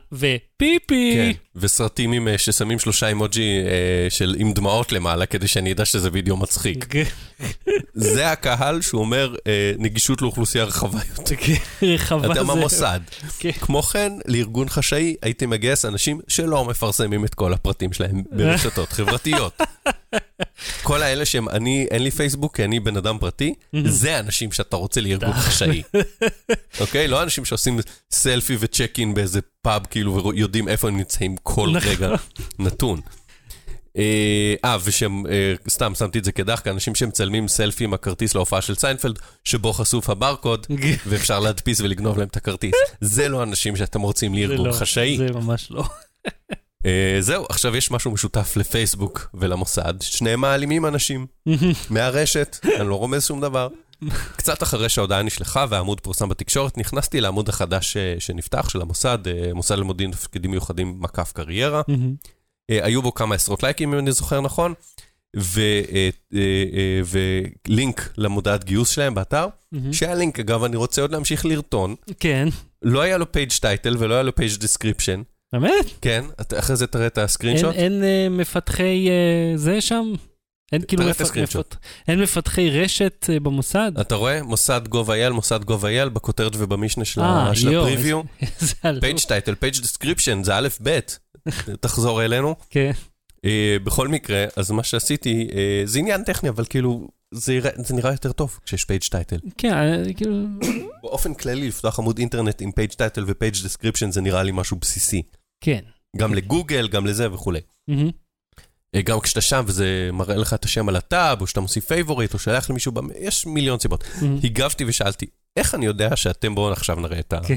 ופיפי. כן, וסרטים עם, אה, ששמים שלושה אימוג'י אה, של, עם דמעות למעלה, כדי שאני אדע שזה וידאו מצחיק. כן. זה הקהל שהוא אומר אה, נגישות לאוכלוסייה רחבה יותר. רחבה אתם זה... המוסד. כן. כמו כן, לארגון חשאי הייתי מגייס אנשים שלא מפרסמים את כל הפרטים שלהם ברשתות חברתיות. כל האלה שהם, אני, אין לי פייסבוק כי אני בן אדם פרטי, זה האנשים שאתה רוצה לארגון חשאי. אוקיי? לא אנשים שעושים סלפי וצ'ק אין באיזה פאב, כאילו, ויודעים איפה הם נמצאים כל נכון. רגע נתון. אה, אה, ושהם, אה, סתם שמתי את זה כדחקה, אנשים שמצלמים סלפי עם הכרטיס להופעה של סיינפלד, שבו חשוף הברקוד, ואפשר להדפיס ולגנוב להם את הכרטיס. זה לא אנשים שאתם רוצים לארגון לא, חשאי. זה ממש לא. אה, זהו, עכשיו יש משהו משותף לפייסבוק ולמוסד, שניהם מעלימים אנשים מהרשת, אני לא רומז שום דבר. קצת אחרי שההודעה נשלחה והעמוד פורסם בתקשורת, נכנסתי לעמוד החדש אה, שנפתח של המוסד, אה, מוסד למודיעין תפקידים מיוחדים מקף קריירה. אה, היו בו כמה עשרות לייקים, אם אני זוכר נכון, ולינק למודעת גיוס שלהם באתר, שהלינק, אגב, אני רוצה עוד להמשיך לרטון, כן, לא היה לו page title ולא היה לו page description, באמת? כן, אחרי זה תראה את אין- ה screenshot. אין אה, מפתחי אה, זה שם? אין כאילו מפ-. מפת- אין מפתחי רשת אה, במוסד? אתה רואה? מוסד gov.il, מוסד gov.il, בכותרת ובמשנה של אה, של ה preview. page title, page description, זה א' ב', תחזור אלינו. כן. אה, בכל מקרה, אז מה שעשיתי, זה עניין טכני, אבל כאילו, זה זה נראה יותר טוב כשיש page title. כן, כאילו... באופן כללי, לפתוח עמוד אינטרנט עם page title ו page description זה נראה לי משהו בסיסי. כן. גם לגוגל, גם לזה וכולי. מהמם. אה, גם כשאתה שם וזה מראה לך את השם על הטאב, או שאתה מוסיף favorite, או שולח למישהו, במ- יש מיליון סיבות. מהמם. הגבתי ושאלתי, איך אני יודע שאתם, בואו עכשיו נראה את ה... כן.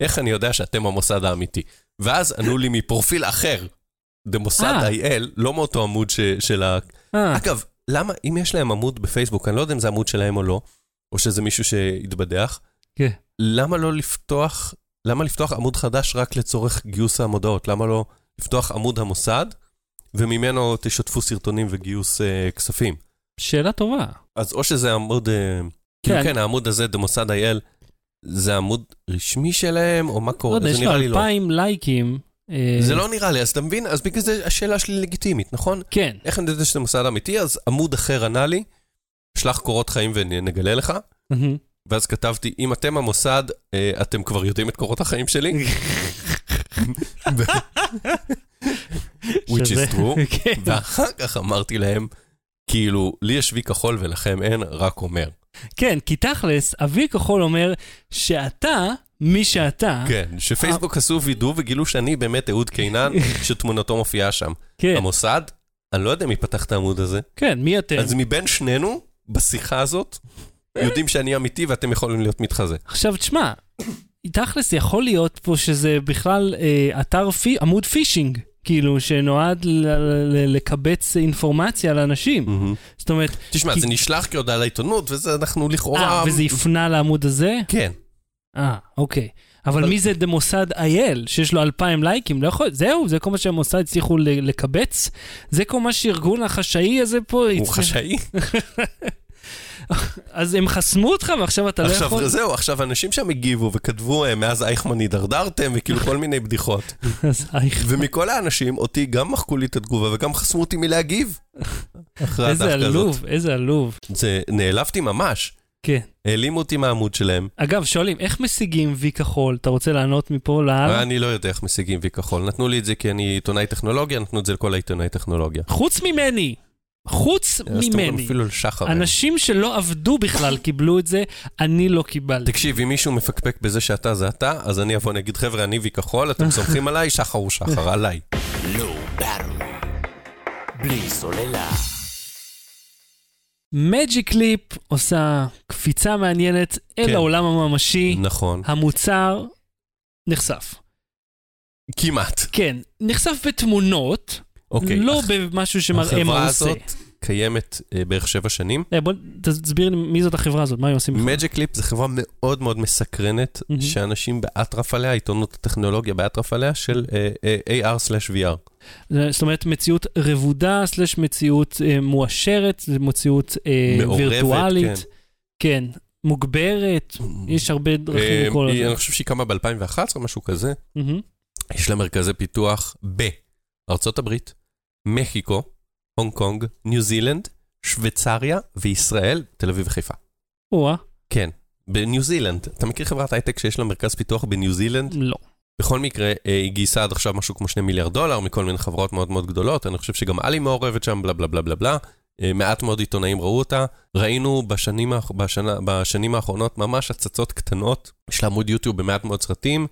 איך אני יודע שאתם המוסד האמיתי? ואז ענו לי מפרופיל אחר, במוסד אה. IL, לא מאותו עמוד ש, של ה... אה, אגב, למה, אם יש להם עמוד בפייסבוק, אני לא יודע אם זה עמוד שלהם או לא, או שזה מישהו שהתבדח, כן. למה לא לפתוח, למה לפתוח עמוד חדש רק לצורך גיוס המודעות? למה לא לפתוח עמוד המוסד, וממנו תשתפו סרטונים וגיוס uh, כספים? שאלה טובה. אז או שזה עמוד, uh, כאילו כן. כן, העמוד הזה, במוסד IL, זה עמוד רשמי שלהם, או מה לא קורה? יודע, זה יש לו לא. אלפיים לייקים. אה, זה לא נראה לי, אז אתה מבין? אז בגלל זה השאלה שלי לגיטימית, נכון? כן. איך אני יודע שזה מוסד אמיתי? אז עמוד אחר ענה לי, שלח קורות חיים ונגלה לך. ואז כתבתי, אם אתם המוסד, אה, אתם כבר יודעים את קורות החיים שלי. which is true. כן. ואחר כך אמרתי להם, כאילו, לי יש וי כחול ולכם אין, רק אומר. כן, כי תכלס, אבי כחול אומר שאתה, מי שאתה, כן, שפייסבוק עשו וידוא וגילו שאני באמת אהוד קינן, שתמונתו מופיעה שם. כן, המוסד, אני לא יודע מי פתח את העמוד הזה, כן, מי אתם? אז מבין שנינו, בשיחה הזאת, יודעים שאני אמיתי ואתם יכולים להיות מתחזה. עכשיו, תשמע, תכלס יכול להיות פה שזה בכלל אה, אתר, פי, עמוד פישינג, כאילו, שנועד לקבץ אינפורמציה לאנשים. זאת אומרת, תשמע, כי- זה נשלח כהודעה לעיתונות, וזה אנחנו לכאורה... אה, וזה יפנה לעמוד הזה? כן. אה, אוקיי. אבל אבל- מי זה דמוסד אייל, שיש לו אלפיים לייקים? לא יכול, זהו, זה כל מה שהמוסד הצליחו לקבץ? זה כל מה שארגון החשאי הזה פה... הוא הצליח- חשאי. אז הם חסמו אותך ועכשיו אתה לא יכול... עכשיו זהו, עכשיו אנשים שם הגיבו וכתבו, אה, מאז אייכמן הידרדרתם, וכאילו כל מיני בדיחות. אז אייך, ומכל האנשים, אותי גם מחקו לי את התגובה וגם חסמו אותי מלהגיב. אחרי איזה הדווקא הזאת. עלוב, איזה עלוב. זה, נעלבתי ממש. כן. העלימו אותי מהעמוד שלהם. אגב, שואלים, איך משיגים וי כחול? אתה רוצה לענות מפה להלאה? אני לא יודע איך משיגים וי כחול. נתנו לי את זה כי אני עיתונאי טכנולוגיה, נתנו את זה לכל העיתונאי טכנולוגיה. חוץ ממני! חוץ ממני. אפילו לשחר. אנשים שלא עבדו בכלל קיבלו את זה, אני לא קיבלתי. תקשיב, אם מישהו מפקפק בזה שאתה זה אתה, אז אני אבוא נגיד, חבר'ה, אני וי כחול, אתם סומכים עליי, שחר הוא שחר, עליי. באטרי. בלי סוללה. מג'יק ליפ עושה קפיצה מעניינת אל כן. העולם הממשי. נכון. המוצר נחשף. כמעט. כן, נחשף בתמונות, אוקיי. לא הח- במשהו שמראה מה הוא החברה עושה. הזאת קיימת אה, בערך שבע שנים. אה, בוא תסביר לי מי זאת החברה הזאת, מה הם עושים. בכלל? מג'יק ליפ זה חברה מאוד מאוד מסקרנת, מהמם. שאנשים באטרף עליה, עיתונות הטכנולוגיה באטרף עליה, של אה, אה, AR/VR. זאת אומרת, מציאות רבודה, סלש מציאות אה, מואשרת, מציאות אה, מעורבת, וירטואלית. כן. כן, מוגברת, יש הרבה דרכים היא- לזה. אני חושב שהיא קמה ב-2011, משהו כזה. יש לה מרכזי פיתוח בארצות הברית, מקסיקו, הונג קונג, ניו זילנד, שוויצריה וישראל, תל אביב וחיפה. או-אה, כן, בניו זילנד. אתה מכיר חברת הייטק שיש לה מרכז פיתוח בניו זילנד? לא. בכל מקרה, אה, היא גייסה עד עכשיו משהו כמו שני מיליארד דולר מכל מיני חברות מאוד מאוד גדולות, אני חושב שגם עלי מעורבת שם, בלה בלה בלה בלה בלה. אה, מעט מאוד עיתונאים ראו אותה. ראינו בשנים, בשנה, בשנים האחרונות ממש הצצות קטנות. יש לה עמוד יוטיוב במעט מאוד סרטים,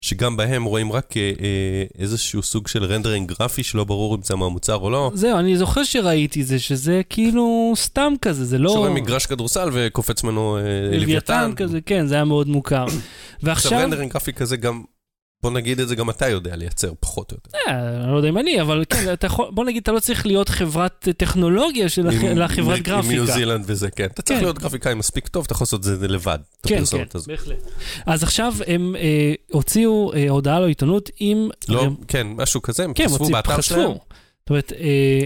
שגם בהם רואים רק אה, אה, איזשהו סוג של rendering גרפי שלא ברור אם זה מהמוצר או לא. זהו, אני זוכר שראיתי זה, שזה כאילו סתם כזה, זה לא... שרואים מגרש כדורסל וקופץ ממנו אה, לוויתן. לוויתן כזה, כן, זה היה מאוד מוכר. עכשיו ועכשיו, rendering גרפי כזה גם, בוא נגיד את זה, גם אתה יודע לייצר פחות או יותר. אה, אני לא יודע אם אני, אבל כן, אתה יכול, בוא נגיד, אתה לא צריך להיות חברת טכנולוגיה של הח- עם- לחברת עם גרפיקה. ניו זילנד וזה, כן. אתה צריך כן. להיות גרפיקאי מספיק טוב, אתה יכול לעשות את זה לבד. את כן, כן, הפרסומת הזאת. בהחלט. אז עכשיו הם אה, הוציאו אה, הודעה לעיתונות עם... לא, כן, משהו כזה, הם כן, חשפו באתר שלהם. זאת אומרת,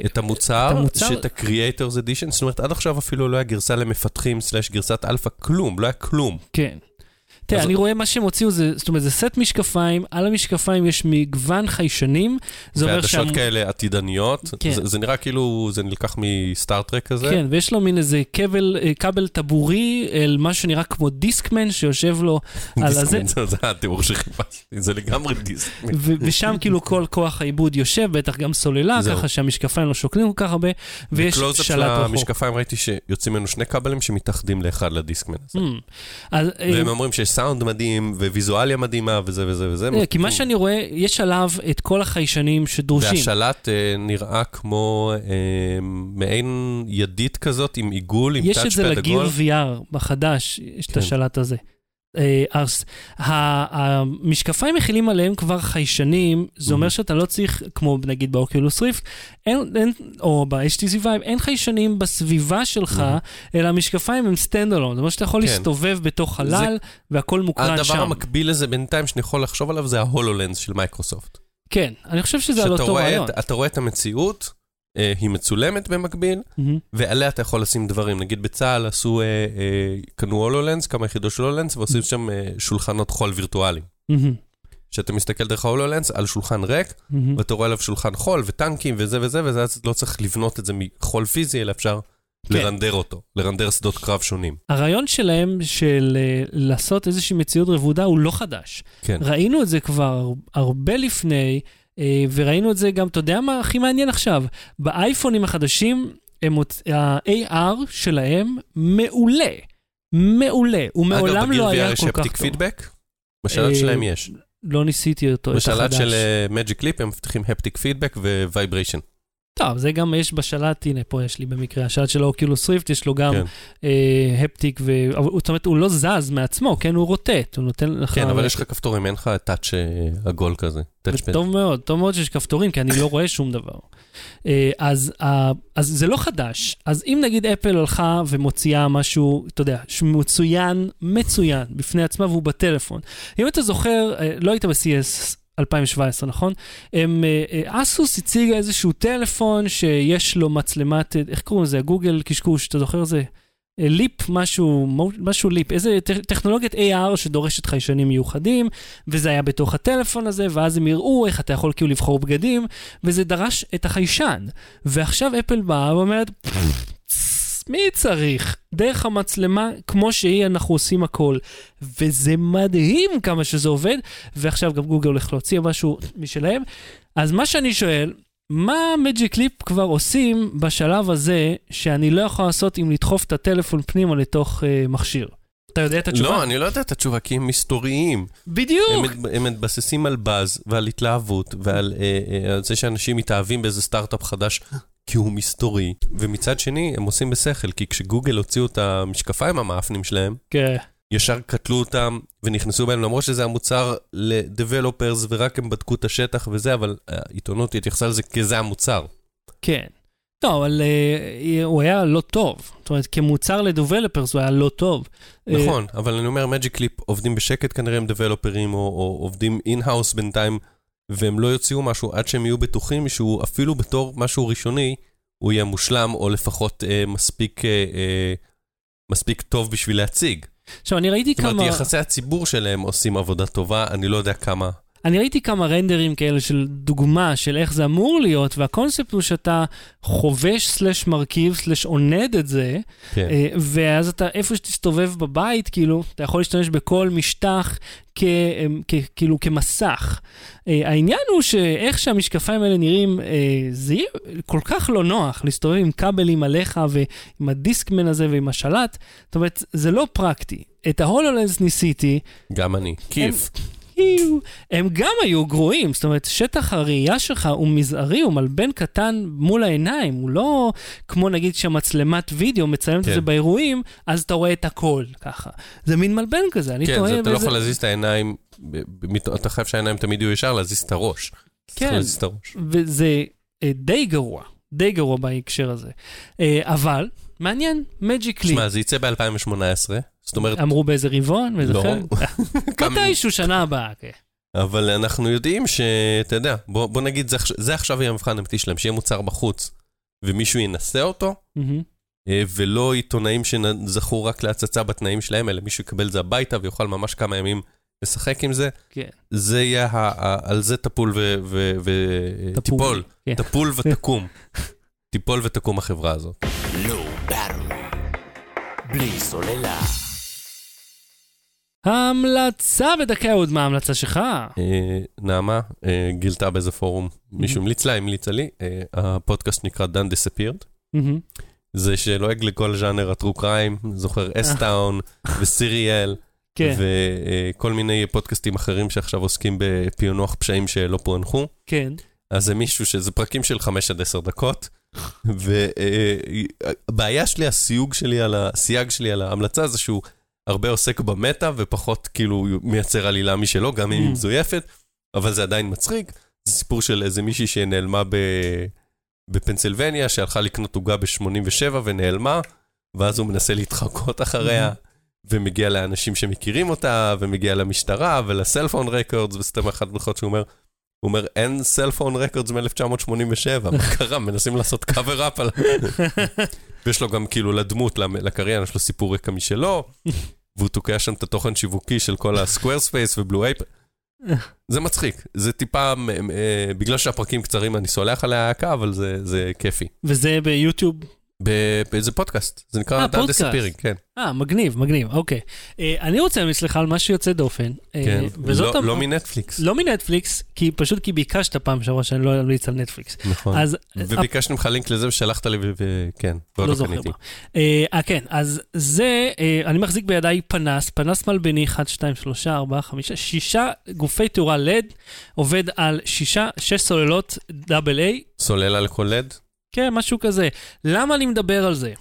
את המוצר, את המוצר- שאת ה-Creators Edition, זאת אומרת, עד עכשיו אפילו לא היה גרסה למפתחים slash גרסת אלפא, כלום, לא היה כלום. כן. תראה, אז- אני רואה מה שהם הוציאו, זה, זאת אומרת, זה סט משקפיים, על המשקפיים יש מגוון חיישנים, זה אומר ועדשות שם... כאלה עתידניות, כן. זה- זה נראה כאילו זה נלקח מסטאר-טרק כזה. כן, ויש לו מין איזה כבל, אה, כבל טבורי אל מה שנראה כמו דיסקמן שיושב לו על הזה, דיסקמן, זה התיאור שחיפשתי, זה לגמרי דיסקמן. ושם כאילו כל כוח העיבוד יושב, בטח גם סוללה. ככה שהמשקפיים לא שוקלים כל כך הרבה, ויש בקלוזאפ של שלט רחוק. המשקפיים ראיתי שיוצאים ממנו שני כבלים שמתאחדים לאחד לדיסקמן הזה. Hmm. אה, והם אומרים שיש סאונד מדהים, וויזואליה מדהימה, וזה וזה וזה. אה, כי מה שאני רואה, יש עליו את כל החיישנים שדרושים. והשלט אה, נראה כמו אה, מעין ידית כזאת עם עיגול, עם יש את זה touchpad לגיר עגול. VR בחדש, יש את כן. השלט הזה. אה, המשקפיים מכילים עליהם כבר חיישנים, זה אומר Mhm. שאתה לא צריך, כמו נגיד ב Oculus Rift, או ב-HTC Vive, אין חיישנים בסביבה שלך, אלא המשקפיים הם standalone, זאת אומרת שאתה יכול כן. להסתובב בתוך חלל, והכל מוקרן הדבר שם. המקביל לזה בינתיים שאני יכול לחשוב עליו זה ה HoloLens של מייקרוסופט. כן, אני חושב שזה על אותו רעיון. את- אתה רואה את המציאות, אה, היא מצולמת במקביל, מהמם. ועליה אתה יכול לשים דברים. נגיד בצה"ל עשו, אה, אה, קנו הולולנס, כמה יחידות של הולולנס, ועושים שם אה, שולחנות חול וירטואליים. מהמם. שאתה מסתכל דרך ההולולנס על שולחן ריק, מהמם. ואתה רואה עליו שולחן חול וטנקים וזה וזה, וזה אז לא צריך לבנות את זה מחול פיזי, אלא אפשר כן. לרנדר אותו, לרנדר שדות קרב שונים. הרעיון שלהם של אה, לעשות איזושהי מציאות רבודה הוא לא חדש. כן. ראינו את זה כבר הרבה לפני, וראינו את זה גם, אתה יודע מה הכי מעניין עכשיו? באייפונים החדשים, הם ה-AR שלהם מעולה. מעולה. הוא מעולם אגב, לא היה VR יש כל כך haptic טוב. פידבק? בשלט אה, שלהם יש. לא ניסיתי אותו, את בשלט החדש. של Magic Leap הם מפתחים haptic feedback ו vibration. טוב, זה גם יש בשלט, הנה, פה יש לי במקרה, השלט של Oculus Rift, יש לו גם כן. אה, haptic, ו... זאת אומרת, הוא לא זז מעצמו, כן? הוא רוטט, הוא נותן לך... כן, אבל יש לך כפתורים, אין לך טאץ' עגול כזה. טאצ'פד. טוב מאוד, טוב מאוד שיש כפתורים, כי אני לא רואה שום דבר. אה, אז, אה, אז זה לא חדש. אז אם נגיד אפל הלכה ומוציאה משהו, אתה יודע, מצוין, מצוין, בפני עצמה והוא בטלפון. אם אתה זוכר, אה, לא היית ב-CS 2017, נכון? הם, אה, אה, אסוס הציגה איזשהו טלפון שיש לו מצלמת, אה, איך קוראים לזה? גוגל קשקוש, אתה זוכר זה? אה, ליפ, משהו, משהו ליפ, איזה טכנולוגיית AR שדורשת חיישנים מיוחדים, וזה היה בתוך הטלפון הזה, ואז הם יראו איך אתה יכול כאילו לבחור בגדים, וזה דרש את החיישן. ועכשיו אפל באה ואומרת, "פס, מי צריך? דרך המצלמה, כמו שהיא, אנחנו עושים הכל. וזה מדהים כמה שזה עובד, ועכשיו גם גוגל הולך להוציא משהו משלהם. אז מה שאני שואל, מה מג'יק קליפ כבר עושים בשלב הזה שאני לא יכול לעשות אם לדחוף את הטלפון פנימה לתוך uh, מכשיר? אתה יודע את התשובה? לא, אני לא יודע את התשובה, כי הם מסתוריים. בדיוק. הם הם מתבססים על באז ועל התלהבות ועל אה, אה, זה שאנשים מתאהבים באיזה סטארט-אפ חדש כי הוא מסתורי. ומצד שני, הם עושים בשכל, כי כשגוגל הוציאו את המשקפיים המאפנים שלהם, כן. ישר קטלו אותם ונכנסו בהם, למרות שזה המוצר ל-Developers ורק הם בדקו את השטח וזה, אבל העיתונות התייחסה לזה כזה המוצר. כן. לא, אבל אה, הוא היה לא טוב. זאת אומרת, כמוצר ל developers הוא היה לא טוב. אה, נכון, אבל אני אומר, Magic Leap עובדים בשקט כנראה עם developer ים, או, או עובדים in-house בינתיים, והם לא יוציאו משהו עד שהם יהיו בטוחים שהוא אפילו בתור משהו ראשוני, הוא יהיה מושלם, או לפחות אה, מספיק, אה, אה, מספיק טוב בשביל להציג. עכשיו, אני ראיתי זאת אומרת, כמה... יחסי הציבור שלהם עושים עבודה טובה, אני לא יודע כמה. אני ראיתי כמה רנדרים כאלה של דוגמה של איך זה אמור להיות, והקונספט הוא שאתה חובש סלש מרכיב סלש עונד את זה, כן. אה, ואז אתה, איפה שתסתובב בבית, כאילו, אתה יכול להשתמש בכל משטח כ, אה, כ, כאילו כמסך. אה, העניין הוא שאיך שהמשקפיים האלה נראים, אה, זה יהיה כל כך לא נוח להסתובב עם כבלים עליך ועם הדיסקמן הזה ועם השלט, זאת אומרת, זה לא פרקטי. את ההולולנס ניסיתי, גם אני. כיף. איו, הם גם היו גרועים, זאת אומרת, שטח הראייה שלך הוא מזערי, הוא מלבן קטן מול העיניים, הוא לא כמו נגיד שהמצלמת וידאו מצלמת כן. את זה באירועים, אז אתה רואה את הכל ככה. זה מין מלבן כזה, אני כן, טועה זה, אתה לא באיזה- יכול להזיז את העיניים, אתה חייב שהעיניים תמיד יהיו ישר, להזיז את הראש. כן. את הראש. וזה אה, די גרוע, די גרוע בהקשר הזה. אה, אבל, מעניין, מג'יק לי. שמע, זה יצא ב-2018, זאת אומרת, אמרו באיזה רבעון, באיזה לא. חלק? כמה- מתישהו שנה הבאה, כן. אבל אנחנו יודעים שאתה יודע, בוא, בוא נגיד, זה, זה עכשיו יהיה המבחן האמיתי שלהם, שיהיה מוצר בחוץ, ומישהו ינסה אותו. אה, ולא עיתונאים שזכו רק להצצה בתנאים שלהם, אלא מישהו יקבל את זה הביתה ויוכל ממש כמה ימים לשחק עם זה. כן. זה יהיה, ה, ה, על זה תפול ותיפול. כן. תפול ותקום. תיפול ותקום החברה הזאת. בלי סוללה. ההמלצה בדקה עוד מה ההמלצה שלך? אה, נעמה אה, גילתה באיזה פורום, מישהו המליץ לה, המליצה לי, אה, הפודקאסט נקרא Done Disappeared. מהמם. זה שלועג לכל ז'אנר הטרו קריים, זוכר אסטאון וסיריאל, כן, וכל מיני פודקאסטים אחרים שעכשיו עוסקים בפענוח פשעים שלא פוענחו. כן. אז זה מישהו שזה פרקים של 5 עד 10 דקות, והבעיה שלי, הסיוג שלי על ה... הסייג שלי על ההמלצה זה שהוא הרבה עוסק במטה ופחות כאילו מייצר עלילה משלו, גם אם היא Mm. מזויפת, אבל זה עדיין מצחיק. זה סיפור של איזה מישהי שנעלמה ב... בפנסילבניה, שהלכה לקנות עוגה ב-87 ונעלמה, ואז הוא מנסה להתחקות אחריה. ומגיע לאנשים שמכירים אותה, ומגיע למשטרה ולסלפון רקורדס, וסתם אחד הבדיחות שהוא אומר, הוא אומר, אין cellphone records מ-1987, מה קרה? מנסים לעשות cover up על... ויש לו גם כאילו לדמות, לקריין, יש לו סיפור רקע משלו, והוא תוקע שם את התוכן שיווקי של כל ה Squarespace ו Blue Apron. זה מצחיק, זה טיפה, אה, בגלל שהפרקים קצרים אני סולח על ההעקה, אבל זה, זה כיפי. וזה ביוטיוב באיזה פודקאסט, זה נקרא אה, דן. Disappearing, כן. אה, מגניב, מגניב, אוקיי. אה, אני רוצה להמליץ לך על משהו יוצא דופן. אה, כן. וזאת לא- המ- לא מנטפליקס. לא מנטפליקס, כי פשוט כי ביקשת פעם שעברה שאני לא אמליץ על נטפליקס. נכון. אז... וביקשתי ממך לינק לזה ושלחת לי, וכן, ועוד לא לא זוכר קניתי. מה. אה, אה, כן, אז זה, אה, אני מחזיק בידיי פנס, פנס מלבני 1, 2, 3, 4, 5, 6 גופי תאורה לד, עובד על 6, 6 סוללות דאבל איי, סוללה לכל לד? כן, משהו כזה. למה אני מדבר על זה?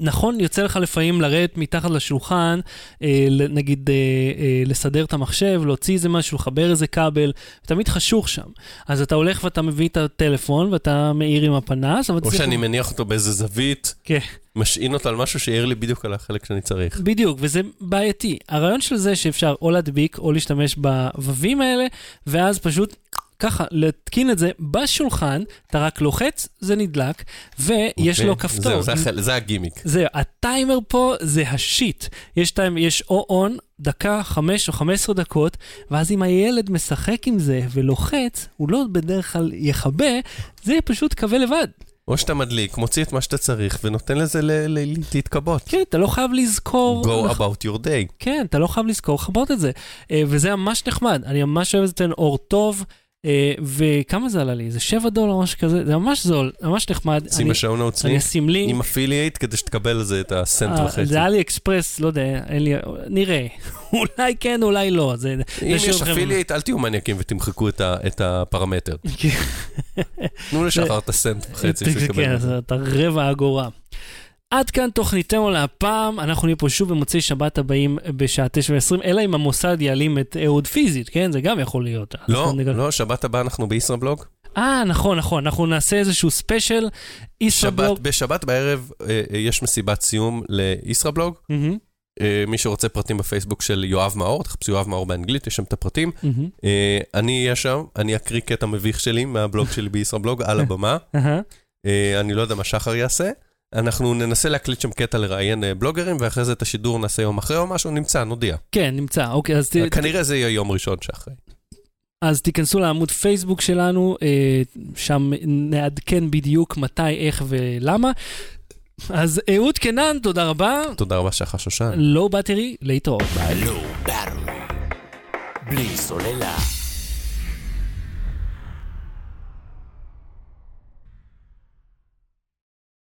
נכון, יוצא לך לפעמים לרדת מתחת לשולחן, אה, נגיד אה, אה, לסדר את המחשב, להוציא איזה משהו, לחבר איזה כבל, תמיד חשוך שם. אז אתה הולך ואתה מביא את הטלפון ואתה מאיר עם הפנס, אבל או צריך- שאני מניח אותו באיזה זווית, כן. משעין אותו על משהו שיעיר לי בדיוק על החלק שאני צריך. בדיוק, וזה בעייתי. הרעיון של זה שאפשר או להדביק או להשתמש בווים האלה, ואז פשוט ככה, להתקין את זה בשולחן, אתה רק לוחץ, זה נדלק, ויש אוקיי? לו כפתור. זהו, זה זה הגימיק. זהו, הטיימר פה זה השיט. יש טיימר, יש או און, דקה, חמש או חמש עשרה דקות, ואז אם הילד משחק עם זה ולוחץ, הוא לא בדרך כלל יכבה, זה פשוט כבה לבד. או שאתה מדליק, מוציא את מה שאתה צריך, ונותן לזה ל- ל- להתכבות. כן, אתה לא חייב לזכור. Go about your day. כן, אתה לא חייב לזכור לכבות את זה. אה, וזה ממש נחמד, אני ממש אוהב את זה, אור טוב. אה, וכמה זה עלה לי? זה 7 דולר, משהו כזה, זה ממש זול, ממש נחמד. שים בשעון נוטס אני אשים לינק. עם אפילייט כדי שתקבל על זה את הסנט אה, וחצי. זה אלי אקספרס, לא יודע, אין לי, נראה. אולי כן, אולי לא. זה, אם יש affiliate, אל תהיו מניאקים ותמחקו את ה- את הפרמטר. תנו לשחר את הסנט וחצי. כן, את זה. אז אתה רבע אגורה. עד כאן תוכניתנו להפעם, אנחנו נהיה פה שוב במוצאי שבת הבאים בשעה 9:20, אלא אם המוסד יעלים את אהוד פיזית, כן? זה גם יכול להיות. לא, נגלה- לא, שבת הבאה אנחנו בישראבלוג. אה, נכון, נכון, אנחנו נעשה איזשהו special, ישראבלוג. שבת, בשבת בערב אה, אה, יש מסיבת סיום לישראבלוג. מהמם, אה, מי שרוצה פרטים בפייסבוק של יואב מאור, תחפשו יואב מאור באנגלית, יש שם את הפרטים. מהמם, אה, אני אהיה שם, אני אקריא קטע מביך שלי מהבלוג שלי בישראבלוג על הבמה. אה, אני לא יודע מה שחר יעשה. אנחנו ננסה להקליט שם קטע לראיין אה, בלוגרים, ואחרי זה את השידור נעשה יום אחרי או משהו, נמצא, נודיע. כן, נמצא, אוקיי, אז ת- כנראה זה יהיה יום ראשון שאחרי. אז תיכנסו לעמוד פייסבוק שלנו, אה, שם נעדכן בדיוק מתי, איך ולמה. אז אהוד קנן, תודה רבה. תודה רבה שחר שושן. לא באטרי, להתראות. בלי סוללה.